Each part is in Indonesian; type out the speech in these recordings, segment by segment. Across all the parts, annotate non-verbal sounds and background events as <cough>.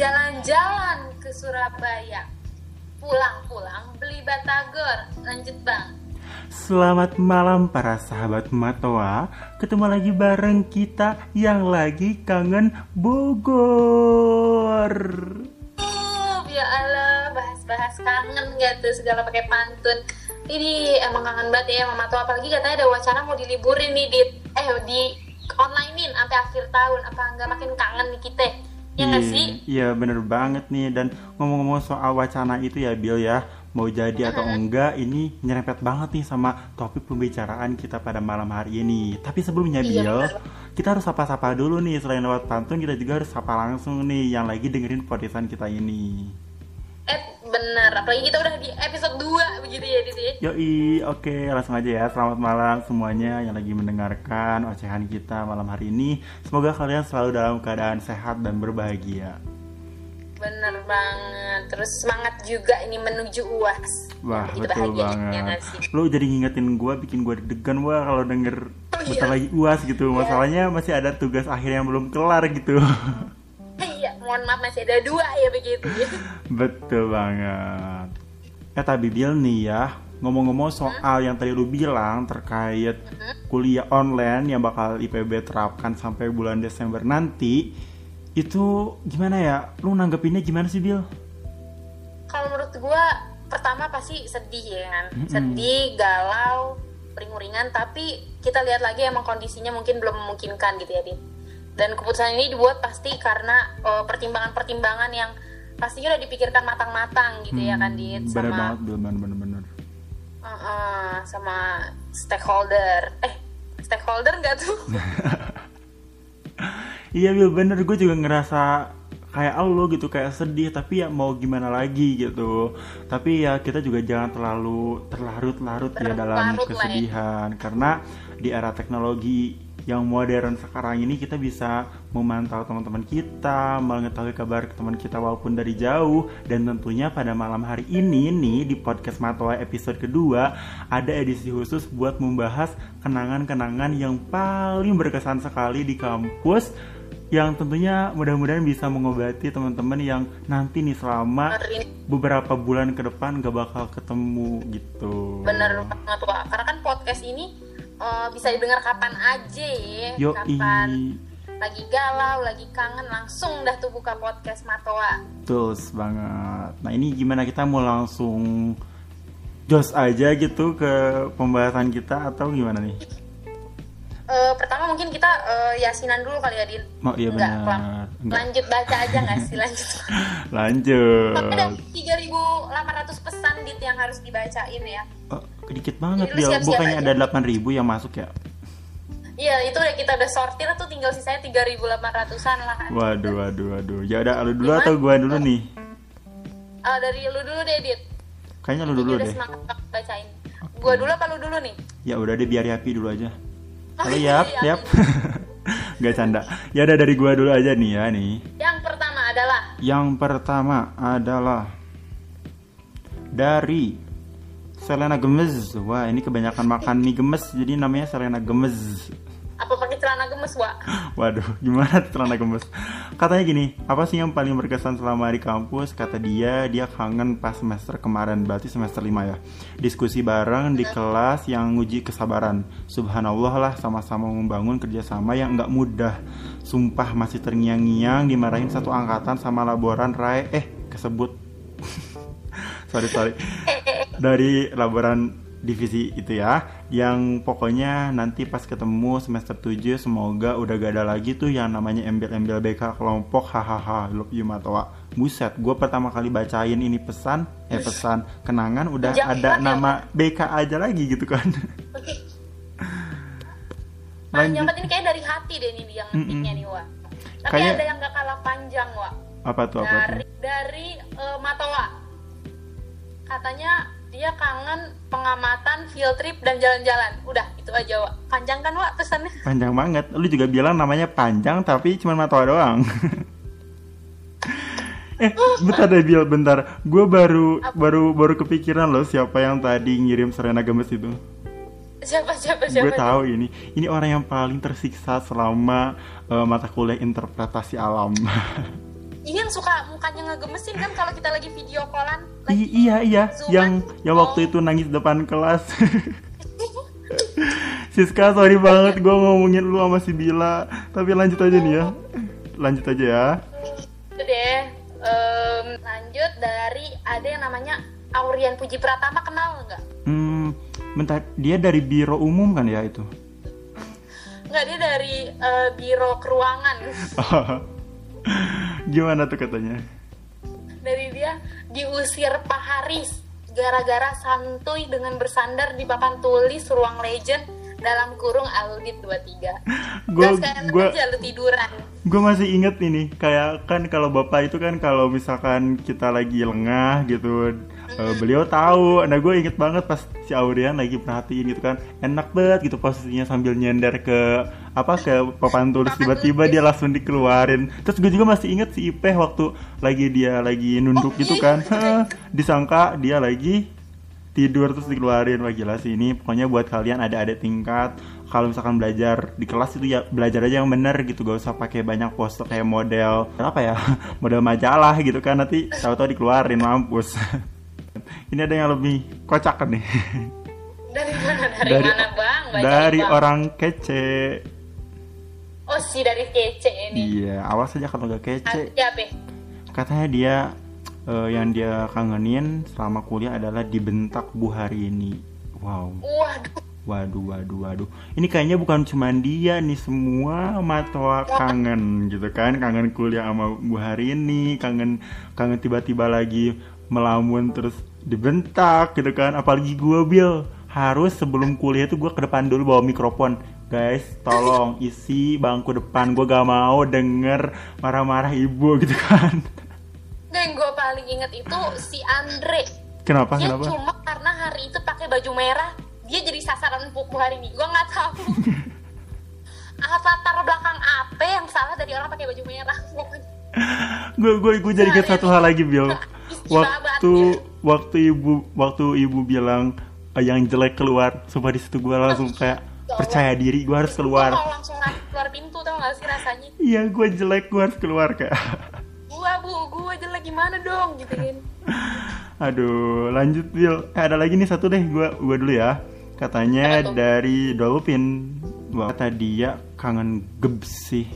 jalan-jalan ke Surabaya. Pulang-pulang beli batagor. Lanjut bang. Selamat malam para sahabat Matoa Ketemu lagi bareng kita yang lagi kangen Bogor Uh, ya Allah, bahas-bahas kangen gak tuh segala pakai pantun. Ini emang kangen banget ya Mama tuh apalagi katanya ada wacana mau diliburin nih di eh di onlinein sampai akhir tahun. Apa nggak makin kangen nih kita? Ya nggak Iya, sih? Iya bener banget nih. Dan ngomong-ngomong soal wacana itu ya Bill ya. Mau jadi atau enggak ini nyerempet banget nih sama topik pembicaraan kita pada malam hari ini. Tapi sebelumnya Iya, Bill. Kita harus sapa-sapa dulu nih. Selain lewat pantun kita juga harus sapa langsung nih Yang lagi dengerin podcastan kita ini. Eh bener, apalagi kita udah di episode 2 begitu ya Didi. Yoi, oke langsung aja ya Selamat malam semuanya yang lagi mendengarkan ocehan kita malam hari ini Semoga kalian selalu dalam keadaan sehat dan berbahagia Bener banget. Terus semangat juga ini menuju UAS. Wah Begitu betul ya banget? Lo jadi ngingetin gue, bikin gue deg-degan wah kalau denger Oh, iya. lagi uas gitu Masalahnya masih ada tugas akhir yang belum kelar gitu <laughs> Iya, mohon maaf masih ada dua ya begitu. <laughs> Betul banget Eh tapi Bill nih ya Ngomong-ngomong soal yang tadi lu bilang terkait kuliah online yang bakal IPB terapkan sampai bulan Desember nanti Itu gimana ya? Lu nanggepinnya gimana sih Bill? Kalau menurut gua pertama pasti sedih ya kan. Mm-mm. Sedih, galau, ringan tapi kita lihat lagi emang kondisinya mungkin belum memungkinkan gitu ya, Dit. Dan keputusan ini dibuat pasti karena eh, pertimbangan-pertimbangan yang pastinya udah dipikirkan matang-matang gitu ya kan, Dit, Hmm, Bener sama banget bener-bener Uh-uh, sama stakeholder. Eh, stakeholder nggak tuh? <laughs> Iya Bill bener gue juga ngerasa kayak lo gitu kayak sedih tapi ya mau gimana lagi gitu tapi ya kita juga jangan terlalu terlarut-larut ya dalam ya. kesedihan karena di era teknologi yang modern sekarang ini kita bisa memantau teman-teman kita mengetahui kabar teman kita walaupun dari jauh dan tentunya pada malam hari ini nih di podcast Matoa episode kedua ada edisi khusus buat membahas kenangan-kenangan yang paling berkesan sekali di kampus yang tentunya mudah-mudahan bisa mengobati teman-teman yang nanti nih selama beberapa bulan ke depan gak bakal ketemu gitu. Bener banget Wak. Karena kan podcast ini eh, bisa didengar kapan aja ya. Yo Kapan lagi galau, lagi kangen, langsung dah tuh buka podcast Matoa. betul banget. Nah ini gimana kita mau langsung jos aja gitu ke pembahasan kita atau gimana nih? Eh, pertama mungkin kita eh, yasinan dulu kali ya, Din. Oh iya Enggak, benar. Enggak. Lanjut baca aja nggak sih? Lanjut. <laughs> Lanjut. Tapi ada 3.800 pesan Dit yang harus dibacain ya. Oh, dikit banget Jadi lu dia. Bukannya aja. ada 8000 yang masuk ya? Iya, itu udah kita udah sortir tuh tinggal sisanya 3.800-an lah. Waduh, waduh, waduh. Ya udah lu dulu Gimana? atau gua dulu nih? Eh, dari lu dulu deh, Dit. Kayaknya lu dulu udah deh. semangat bacain. Gua dulu apa lu dulu nih? Ya udah deh biar Yapi dulu aja. Oh, iya, Yap, iya. Yap. <laughs> Gak canda. Ya udah dari gua dulu aja nih ya nih. Yang pertama adalah Yang pertama adalah dari Selena Gomez. Wah, ini kebanyakan makan mie gemes jadi namanya Selena Gomez. apa pakai celana gemes, Wak? <laughs> Waduh, gimana celana gemes? Katanya gini, apa sih yang paling berkesan selama di kampus? Kata dia, dia kangen pas semester kemarin, berarti semester 5 ya. Diskusi bareng di kelas yang nguji kesabaran. Subhanallah lah, sama-sama membangun kerjasama yang nggak mudah. Sumpah masih terngiang-ngiang dimarahin satu angkatan sama laboran Rai. Eh, kesebut. <laughs> sorry, sorry. Dari laboran divisi itu ya yang pokoknya nanti pas ketemu semester 7 semoga udah gak ada lagi tuh yang namanya embel-embel BK kelompok hahaha love you matoa buset gue pertama kali bacain ini pesan eh pesan kenangan udah Jangan ada ya, nama BK aja lagi gitu kan. <laughs> Panjang ini kayak dari hati deh nih yang ngetiknya nih, Wak. Tapi Kayak- ada yang gak kalah panjang, Wak. apa tuh apa tuh? Dari dari eh, Matoa. Katanya dia kangen pengamatan field trip dan jalan-jalan. Udah, itu aja, Wak. Panjang kan, Wak, pesannya? <laughs> panjang banget lu juga bilang namanya panjang tapi cuma matoa doang <laughs> eh bentar deh Bill bentar gue baru baru baru kepikiran loh siapa yang tadi ngirim Serena Gemes itu Siapa siapa siapa? gue tahu ini ini orang yang paling tersiksa selama eh, mata kuliah interpretasi alam <laughs> ini yang suka mukanya ngegemesin kan kalau kita lagi video callan I- lagi iya iya. Zooman. yang yang waktu Oh. itu nangis depan kelas. <laughs> Siska sorry banget gue ngomongin lu sama si Bila. Tapi lanjut aja nih ya. Lanjut aja ya. Itu deh. Em, lanjut dari ada yang namanya Aurian Puji Pratama kenal nggak? Hmm bentar. Dia dari biro umum kan ya itu? Nggak dia dari eh, biro keruangan <laughs> gimana tuh katanya? Dari dia diusir Pak Haris gara-gara santuy dengan bersandar di papan tulis ruang legend dalam kurung audit 23 <laughs> Gua- Gas kayak anak gua- aja lu tiduran. gue masih inget ini kayak kan kalau bapak itu kan kalau misalkan kita lagi lengah gitu eh, beliau tahu. Nah gue inget banget pas si Aurian lagi perhatiin gitu kan. Enak banget gitu posisinya sambil nyender ke apa ke papan tulis. Tiba-tiba dia langsung dikeluarin. Terus gue juga masih inget si Ipeh waktu lagi dia lagi nunduk gitu iya. kan. Hah, disangka dia lagi tidur terus dikeluarin. Wah gila sih ini. Pokoknya buat kalian ada ada tingkat kalau misalkan belajar di kelas itu ya belajar aja yang bener gitu. Gak usah pakai banyak poster kayak model apa ya <laughs> model majalah gitu kan. Nanti tahu-tahu dikeluarin mampus <laughs> ini ada yang lebih kocak nih. Dari mana? Dari, Dari- mana bang? Bacain, dari Bang. orang kece. Oh si dari kece ini. Iya awas aja kalau gak kece. Katanya dia eh, yang dia kangenin selama kuliah adalah dibentak Bu hari ini wow. Waduh. Waduh, waduh, waduh. Ini kayaknya bukan cuma dia nih, semua matwa kangen gitu kan. Kangen kuliah sama Bu hari ini, kangen kangen tiba-tiba lagi melamun terus dibentak gitu kan. Apalagi gue Bill harus sebelum kuliah tuh gue ke depan dulu bawa mikrofon. Guys, tolong isi bangku depan. Gue gak mau denger marah-marah ibu gitu kan. dan gue paling inget itu si Andre Kenapa? dia Kenapa? cuma karena hari itu pakai baju merah dia jadi sasaran empuk hari ini gue nggak tahu <laughs> avatar belakang apa yang salah dari orang pakai baju merah gue gue gue jadi Nah, satu hal lagi Bill <laughs> Istilah waktu waktu ibu waktu ibu bilang "Eh, yang jelek keluar sumpah di situ gue langsung kayak percaya diri gue harus gue keluar. mau langsung keluar pintu tau gak sih rasanya? Iya gue jelek gue harus keluar kayak. Gua bu gua jelek gimana dong? Gitu kan. <laughs> Aduh lanjut Bill eh, ada lagi nih satu deh gue gue dulu ya. Katanya dari Dolphin Wah, kata dia kangen gebs sih.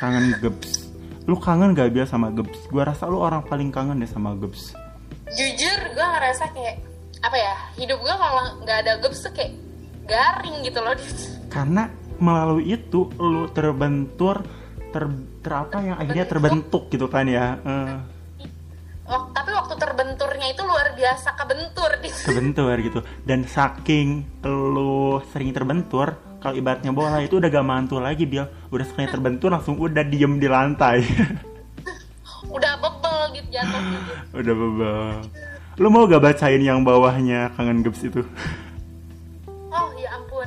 Kangen gebs lu kangen gak Bill sama gebs gue rasa lu orang paling kangen deh sama gebs jujur gue ngerasa kayak apa ya hidup gue kalau nggak ada gubs tuh kayak garing gitu loh karena melalui itu lu terbentur ter, ter apa yang akhirnya terbentuk. gitu kan ya Wak- tapi waktu terbenturnya itu luar biasa kebentur di terbentur gitu. Dan saking lu sering terbentur kalau ibaratnya bola itu udah gak mantul lagi Bill. Udah sekali terbentur langsung udah diem di lantai. <laughs> Udah bebel gitu jatuh gitu udah bebel. Lu mau gak bacain yang bawahnya kangen gebs itu? Oh ya ampun.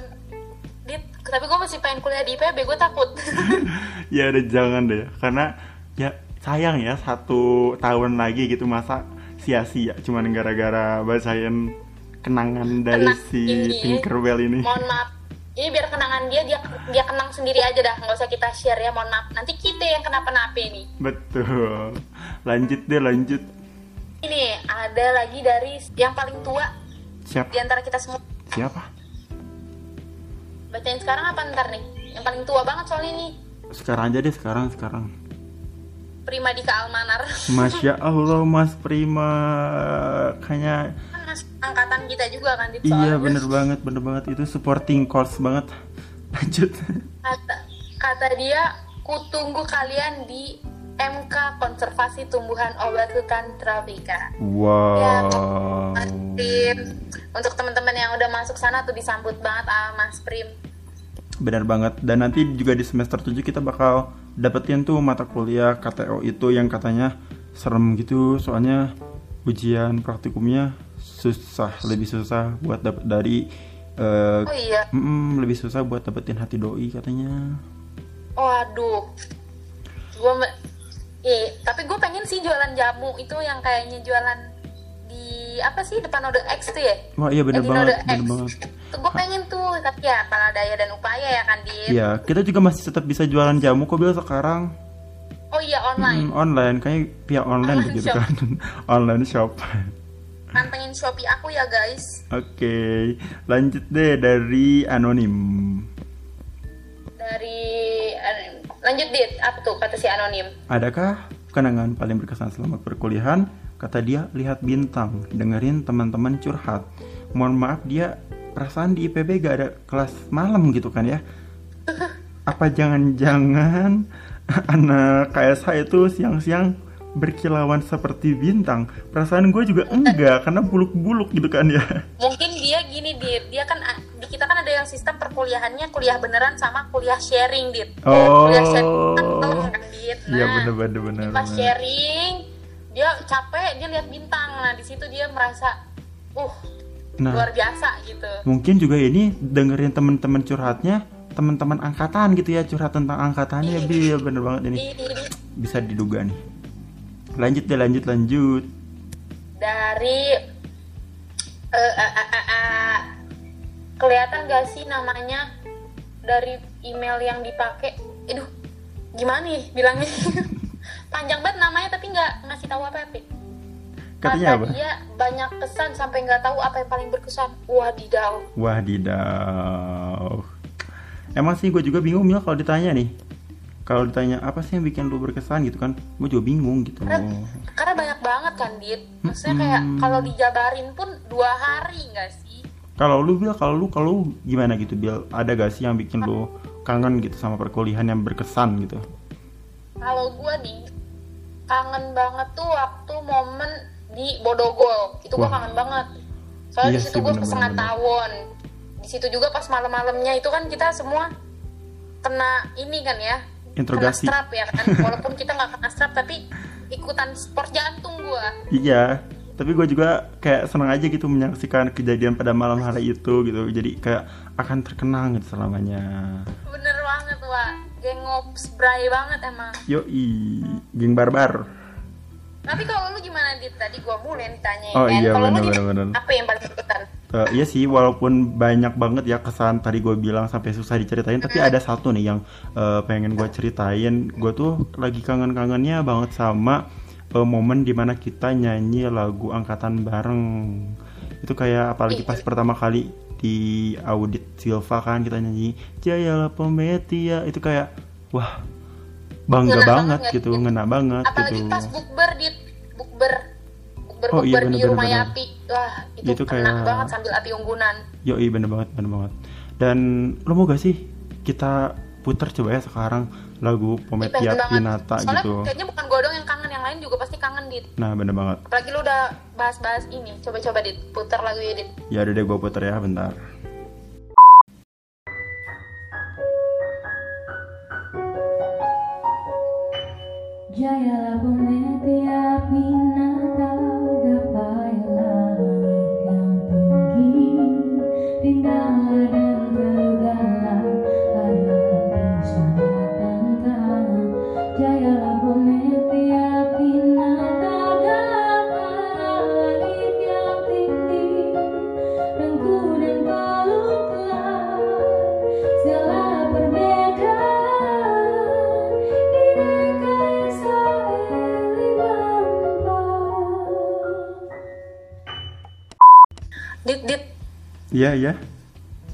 Dit tapi gue masih pengen kuliah di IPB gue takut. <laughs> Ya udah jangan deh. Karena ya sayang ya satu tahun lagi gitu masa sia-sia cuman gara-gara bacain kenangan dari Kenang si ini. Tinkerbell ini. Mohon maaf ini biar kenangan dia dia dia kenang sendiri aja dah. Nggak usah kita share ya mohon maaf. Nanti kita yang kenapa-napa nih. Betul. Lanjut deh lanjut. Ini ada lagi dari yang paling tua. Siapa? Di antara kita semua. Siapa? Bacain sekarang apa ntar nih? Yang paling tua banget soalnya ini. Sekarang aja deh sekarang sekarang. Prima Dika Almanar Masya <laughs> Allah Mas Prima. Kayaknya angkatan kita juga kan Dit, iya bener banget bener banget. Itu supporting course banget. <laughs> Lanjut. Kata kata dia kutunggu kalian di MK Konservasi Tumbuhan Obat Hutan Tropika. Wow. Tim untuk teman-teman yang udah masuk sana tuh disambut banget sama Mas Prim. Benar banget. Dan nanti juga di semester 7 kita bakal dapetin tuh mata kuliah KTO itu yang katanya serem gitu. Soalnya ujian praktikumnya susah, lebih susah buat dapet dari eh, oh iya mm, lebih susah buat dapetin hati doi katanya. waduh gue eh tapi gue pengen sih jualan jamu itu yang kayaknya jualan di apa sih depan Ode X tuh ya Wah iya bener Eh, banget, bener X. banget. tuh gue pengen tuh tapi ya pala daya dan upaya ya kan Dit Iya, kita juga masih tetap bisa jualan jamu kok Bil sekarang. Oh iya online. Hmm, online kayak pihak online Online gitu shop. kan <laughs> online shop Pantengin Shopee aku ya guys. oke lanjut deh dari anonim. Dari eh, lanjut dit. Apa tuh kata si anonim? adakah kenangan paling berkesan selama perkuliahan? Kata dia lihat bintang dengerin teman-teman curhat. Mohon maaf dia perasaan di IPB gak ada kelas malam gitu kan ya? <laughs> Apa jangan-jangan <laughs> anak KSH itu siang-siang berkilauan seperti bintang perasaan gue juga enggak karena buluk-buluk gitu kan ya Mungkin dia gini dit, dia kan di kita kan ada yang sistem perkuliahannya kuliah beneran sama kuliah sharing dit. Oh. Kuliah sharing kan tahu kan dit. Iya bener bener bener. pas bener. sharing dia capek dia lihat bintang nah di situ dia merasa uh Nah luar biasa gitu mungkin juga ini dengerin teman-teman curhatnya teman-teman angkatan gitu ya curhat tentang angkatannya ya Bil bener banget ini Di- bisa diduga nih lanjut deh lanjut lanjut. Dari eh, eh, eh, eh, eh, kelihatan gak sih namanya dari email yang dipakai? Aduh gimana nih bilangnya? <laughs> Panjang banget namanya tapi nggak ngasih tahu apa apa katanya apa? dia banyak kesan sampai nggak tahu apa yang paling berkesan. Wadidaw. Wadidaw. Emang sih gue juga bingung Mil kalau ditanya nih kalau ditanya apa sih yang bikin lu berkesan? gitu kan gue juga bingung gitu. Karena, karena banyak banget kan dit. Maksudnya kayak Mm-mm. kalau dijabarin pun dua hari nggak sih? Kalau lu Bil kalau lu kalau gimana gitu? Bil ada gak sih yang bikin lu kangen gitu sama perkuliahan yang berkesan gitu? Kalau gue nih kangen banget tuh waktu momen di Bodogol. Itu gue kangen banget. Soalnya Iya di situ gue setengah tahun di situ juga pas malam-malamnya itu kan kita semua kena ini kan ya Interogasi. kena strap ya kan <laughs> walaupun kita nggak kena strap tapi ikutan sport jantung gue Iya, tapi gue juga kayak senang aja gitu menyaksikan kejadian pada malam hari itu gitu. Jadi kayak akan terkenang gitu selamanya. bener banget wah geng ngops bray banget emang Yoi, geng barbar. tapi kalau lu gimana dit tadi gue mulai yang Oh iya, kalau lu gimana? bener, apa yang paling berkesan Eh, iya sih, walaupun banyak banget ya kesan tadi gue bilang sampai susah diceritain, tapi ada satu nih yang eh, pengen gue ceritain. Gue tuh lagi kangen-kangennya banget sama eh, momen di mana kita nyanyi lagu angkatan bareng. Itu kayak apalagi pas pertama kali di audit Silva kan kita nyanyi Jayalah Pemetia itu kayak wah bangga Ngena banget banget gitu, gitu. ngena banget apalagi gitu. pas bukber dit bukber bukber Oh, iya, bukber di bener, rumah bener, Yapi wah itu, Itu kayak- banget sambil api unggunan. Yoi bener banget bener banget. Dan lo mau gak sih kita puter coba ya sekarang lagu Pometia. Pinata soalnya gitu. kayaknya bukan gue dong yang kangen yang lain juga pasti kangen dit. Nah bener banget. Apalagi lu udah bahas-bahas ini. Coba-coba dit. Putar lagu ya dit. Ya udah deh gue puter ya bentar Iya iya.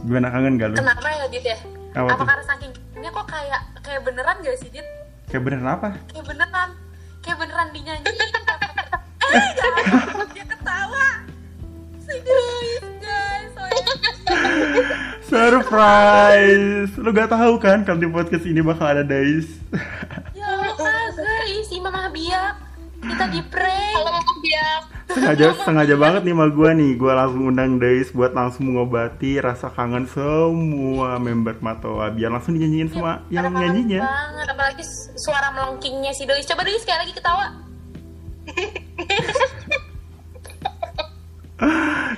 Gimana kangen gak lo? kenapa ya dit ya? Apa apa tuh? karena saking ini kok kayak kayak beneran gak sih dit? Kayak beneran apa? kayak beneran. Kayak beneran dinyanyiin. <laughs> Dia ketawa. Si guys. Guys. Surprise. Lo gak tahu kan kalau di podcast ini bakal ada Dais? Ya kagak isi mama biak. Kita di prank sengaja sengaja banget nih sama gue nih. Gue langsung undang Dais buat langsung mengobati rasa kangen semua member Matoa. Biar langsung dinyanyiin semua yang Pada kangen nyanyinya. banget. Apalagi su- suara melengkingnya si Dois coba Dois sekali lagi ketawa.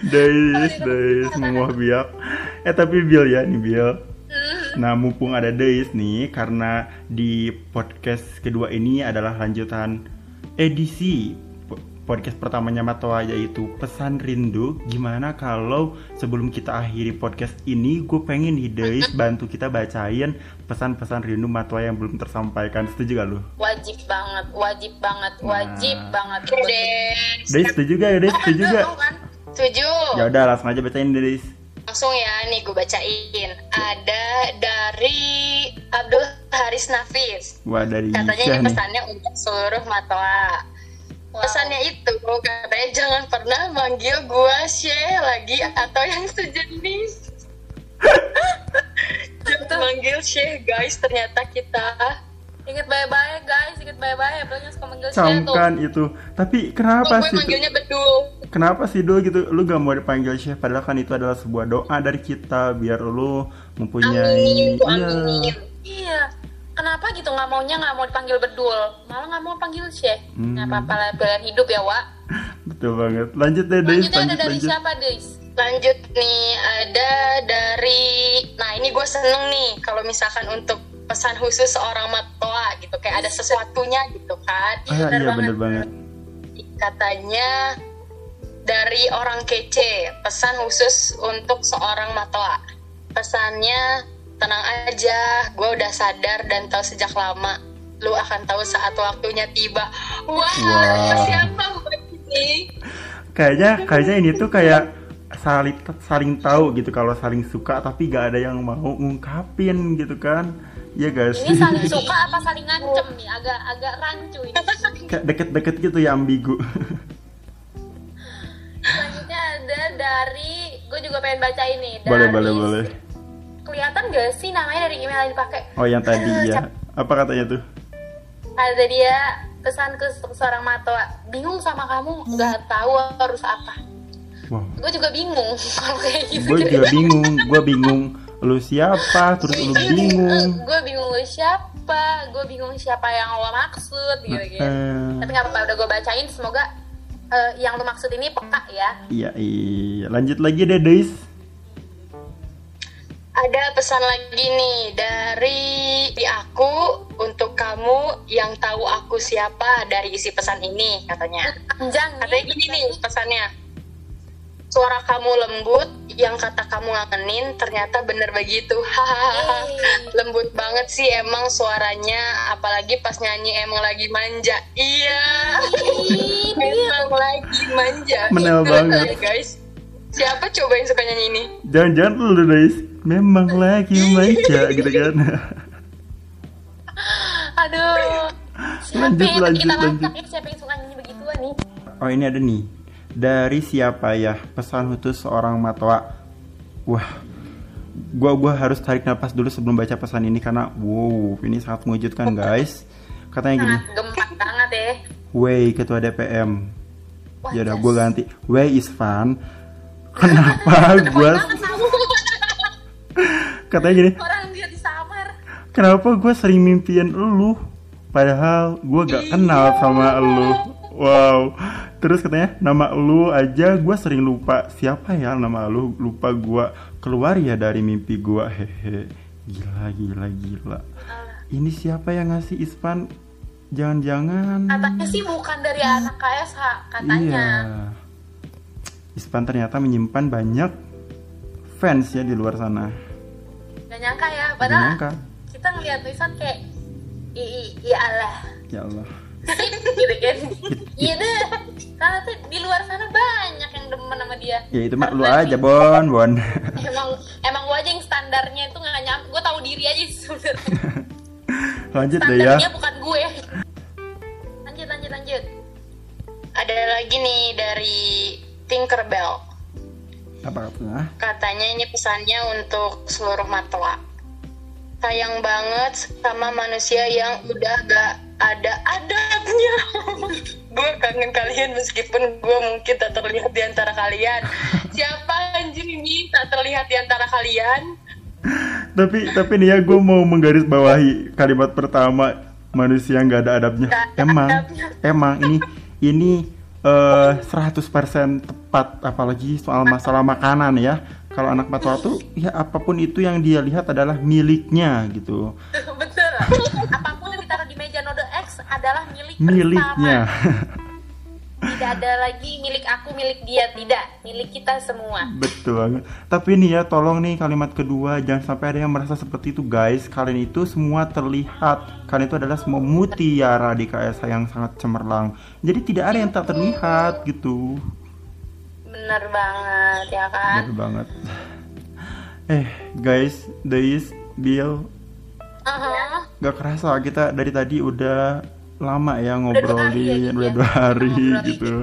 Dais Dais semua biak. Eh tapi Bill ya nih Bill. Hmm. nah mumpung ada Dais nih karena di podcast kedua ini adalah lanjutan edisi podcast pertamanya Matoa yaitu pesan rindu. Gimana kalau sebelum kita akhiri podcast ini, gue pengen nih Deis <laughs> bantu kita bacain pesan-pesan rindu Matoa yang belum tersampaikan. Setuju gak lu? Wajib banget, wajib banget, wajib Nah. banget. Deh. Deis setuju gak Deis? Kan Setuju gak? kan? Setuju. Ya udah langsung aja bacain Deis. Langsung ya, nih gue bacain. Ada dari Abdul Haris Nafis. Wah dari Katanya ini nih. pesannya untuk seluruh matoa. Wow. Pesannya itu katanya jangan pernah manggil gua Syeh lagi atau yang sejenis. <laughs> jangan manggil Syeh guys, ternyata kita Ingat baik-baik guys, ingat baik-baik. Apalagi yang suka manggil. Camkan itu. Tapi kenapa gue sih? manggilnya bedul. Kenapa sih dulu gitu? Lu gak mau dipanggil Syekh padahal kan itu adalah sebuah doa dari kita biar lu mempunyai Amin, iya. amin. Iya. Kenapa gitu nggak maunya nggak mau dipanggil bedul, malah nggak mau panggil Syekh. Hmm. Nggak apa-apa lah pilihan hidup ya, Wak. Betul banget. Lanjut deh, Deis. Lanjutnya ada Lanjut, dari lanjut. siapa, Deis? Lanjut nih, ada dari Nah, ini gue seneng nih kalau misalkan untuk pesan khusus seorang matoa gitu, kayak ada sesuatunya gitu kan. Ah, bener iya banget. bener banget. Katanya dari orang kece, pesan khusus untuk seorang matoa. Pesannya, tenang aja, gue udah sadar dan tahu sejak lama. Lu akan tahu saat waktunya tiba. Wah, Wah. siapa buat ini? Kayaknya kayaknya ini tuh kayak saling saling tahu gitu kalau saling suka tapi gak ada yang mau ngungkapin gitu kan. Iya guys. Ini saling suka apa saling ngancem nih? Agak agak rancu ini. <laughs> Kayak deket-deket gitu ya ambigu. Selanjutnya ada dari, gue juga pengen baca ini. Dari, boleh boleh boleh. Kelihatan gak sih namanya dari email yang dipakai? Oh yang tadi ya. Apa katanya tuh? Ada dia pesan ke se- seorang matoa, bingung sama kamu, nggak tahu harus apa. Wow. Gue juga bingung <laughs> kalau kayak gitu. Gue juga bingung. Gue bingung. Lu siapa? Terus lu bingung. gue bingung lu siapa gue bingung siapa yang lo maksud gitu gitu Eh, tapi nggak apa-apa udah gue bacain semoga eh, yang lo maksud ini peka ya Iya, iya. Lanjut lagi deh, Deis. Ada pesan lagi nih dari di aku untuk kamu yang tahu aku siapa dari isi pesan ini katanya. panjang Katanya gini nih pesannya. Suara kamu lembut, yang kata kamu ngangenin ternyata bener begitu. <laughs> Hahaha. Lembut banget sih emang suaranya, apalagi pas nyanyi emang lagi manja. Iya. emang lagi manja. Menel Gitu banget. ya, guys. Siapa coba yang suka nyanyi ini? Jangan-jangan lu, Deis. Memang lagi manja gitu kan. <laughs> aduh siapa Lanjut, yang lanjut, kita lanjut. ya siapa yang suka nyanyi begituan nih Oh ini ada nih dari siapa ya pesan khusus seorang matwa. Wah, gua gua harus tarik nafas dulu sebelum baca pesan ini karena wow ini sangat mengejutkan guys. Katanya gini, gempak banget ya Wey ketua DPM. Wah, Ya udah gua ganti. Wey is fun. Kenapa? Kamu katanya gini? orang dia disamar. Kenapa gue sering mimpiin elu Padahal gue gak kenal sama elu Wow. Terus katanya nama elu aja gue sering lupa. Siapa ya nama elu Lupa gue keluar ya dari mimpi gue Hehe. Gila gila gila. Ini siapa yang ngasih Ispan? Jangan-jangan. Katanya sih bukan dari anak KSH katanya. Iya Ispan ternyata menyimpan banyak fans ya di luar sana. Gak nyangka ya Gak padahal nyangka. kita ngeliat tulisan kayak i, i, ya Allah. Ya Allah. Gitu kan. <laughs> Iya deh. Karena tuh di luar sana banyak yang demen sama dia. Ya itu mah lu aja Bon Bon. <laughs> Emang emang gua aja yang standarnya itu nggak nyampe gue tahu diri aja sih sebenarnya. <laughs> Lanjut deh ya. Standarnya bukan gue. Lanjut lanjut lanjut. Ada lagi nih dari Tinkerbell. Apa katanya? Katanya ini pesannya untuk seluruh matwa. Sayang banget sama manusia yang udah gak ada adabnya. <laughs> gue kangen kalian meskipun gue mungkin tak terlihat di antara kalian. <laughs> Siapa anjir ini tak terlihat di antara kalian? tapi tapi nih ya gue mau menggaris bawahi kalimat pertama manusia nggak ada adabnya Nggak ada emang adabnya. emang ini ini eh 100% apalagi soal masalah makanan ya kalau anak matwa tuh ya apa pun itu yang dia lihat adalah miliknya gitu betul apa pun yang ditaruh di meja node X adalah milik miliknya tidak ada lagi milik aku milik dia tidak milik kita semua Betul. Tapi nih ya, tolong nih kalimat kedua jangan sampai ada yang merasa seperti itu guys. Kalian itu semua terlihat. Kalian itu adalah semua mutiara di KSH yang sangat cemerlang. Jadi tidak ada yang tak terlihat gitu. Bener banget ya kan Bener banget. Eh guys, Deis, Bill, Aha. gak kerasa kita dari tadi udah lama ya dua hari ya, ngobrolin, udah ya. dua hari Ngobrolin. gitu.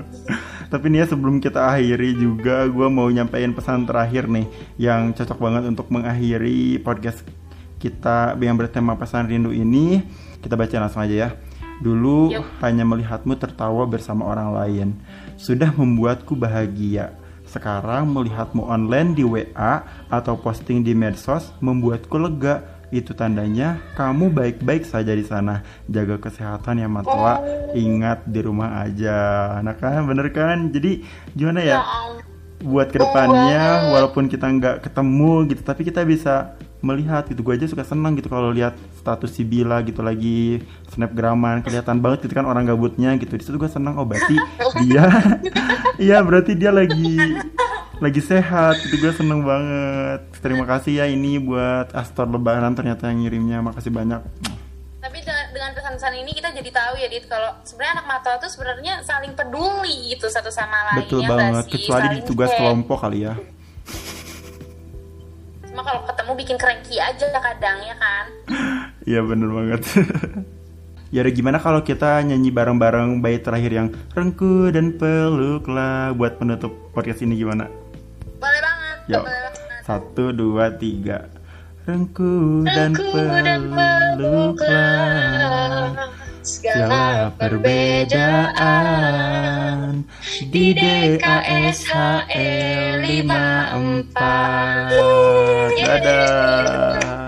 Tapi nih ya sebelum kita akhiri juga, gue mau nyampein pesan terakhir nih yang cocok banget untuk mengakhiri podcast kita yang bertema pesan rindu ini. Kita baca langsung aja ya. Dulu Yuk. hanya melihatmu tertawa bersama orang lain, sudah membuatku bahagia. Sekarang melihatmu online di WA atau posting di medsos membuatku lega. Itu tandanya kamu baik-baik saja di sana. Jaga kesehatan ya Matwa. Ingat di rumah aja. Nah kan bener kan? Jadi gimana ya ya? Buat ke depannya walaupun kita nggak ketemu gitu, tapi kita bisa melihat gitu. Gue aja suka senang gitu kalau lihat status si Bila gitu lagi snapgraman kelihatan banget gitu kan orang gabutnya gitu. Di situ gue senang oh berarti <laughs> dia <laughs> iya berarti dia lagi lagi sehat. Itu gue seneng banget. Terima kasih ya ini buat Astor Lebaran ternyata yang ngirimnya. Makasih banyak. Tapi dengan, pesan-pesan ini kita jadi tahu ya dit kalau sebenarnya anak mata tuh sebenarnya saling peduli gitu satu sama lain betul ya banget. kecuali di tugas kelompok kali ya bikin cranky aja kadang ya kan? <laughs> Iya bener banget. <laughs> Ya udah gimana kalau kita nyanyi bareng-bareng bait terakhir yang Rengku dan peluklah Buat penutup podcast ini gimana? boleh banget boleh banget. Satu, dua, tiga. Rengku dan Aku dan peluklah Segala perbedaan. Di DKSHL 54 Dadah